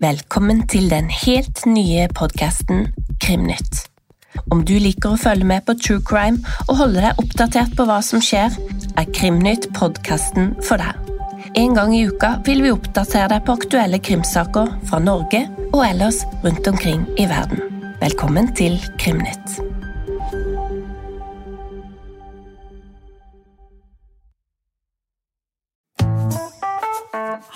Velkommen til den helt nye podkasten Krimnytt. Om du liker å følge med på true crime og holde deg oppdatert på hva som skjer, er Krimnytt podkasten for deg. En gang i uka vil vi oppdatere deg på aktuelle krimsaker fra Norge og ellers rundt omkring i verden. Velkommen til Krimnytt.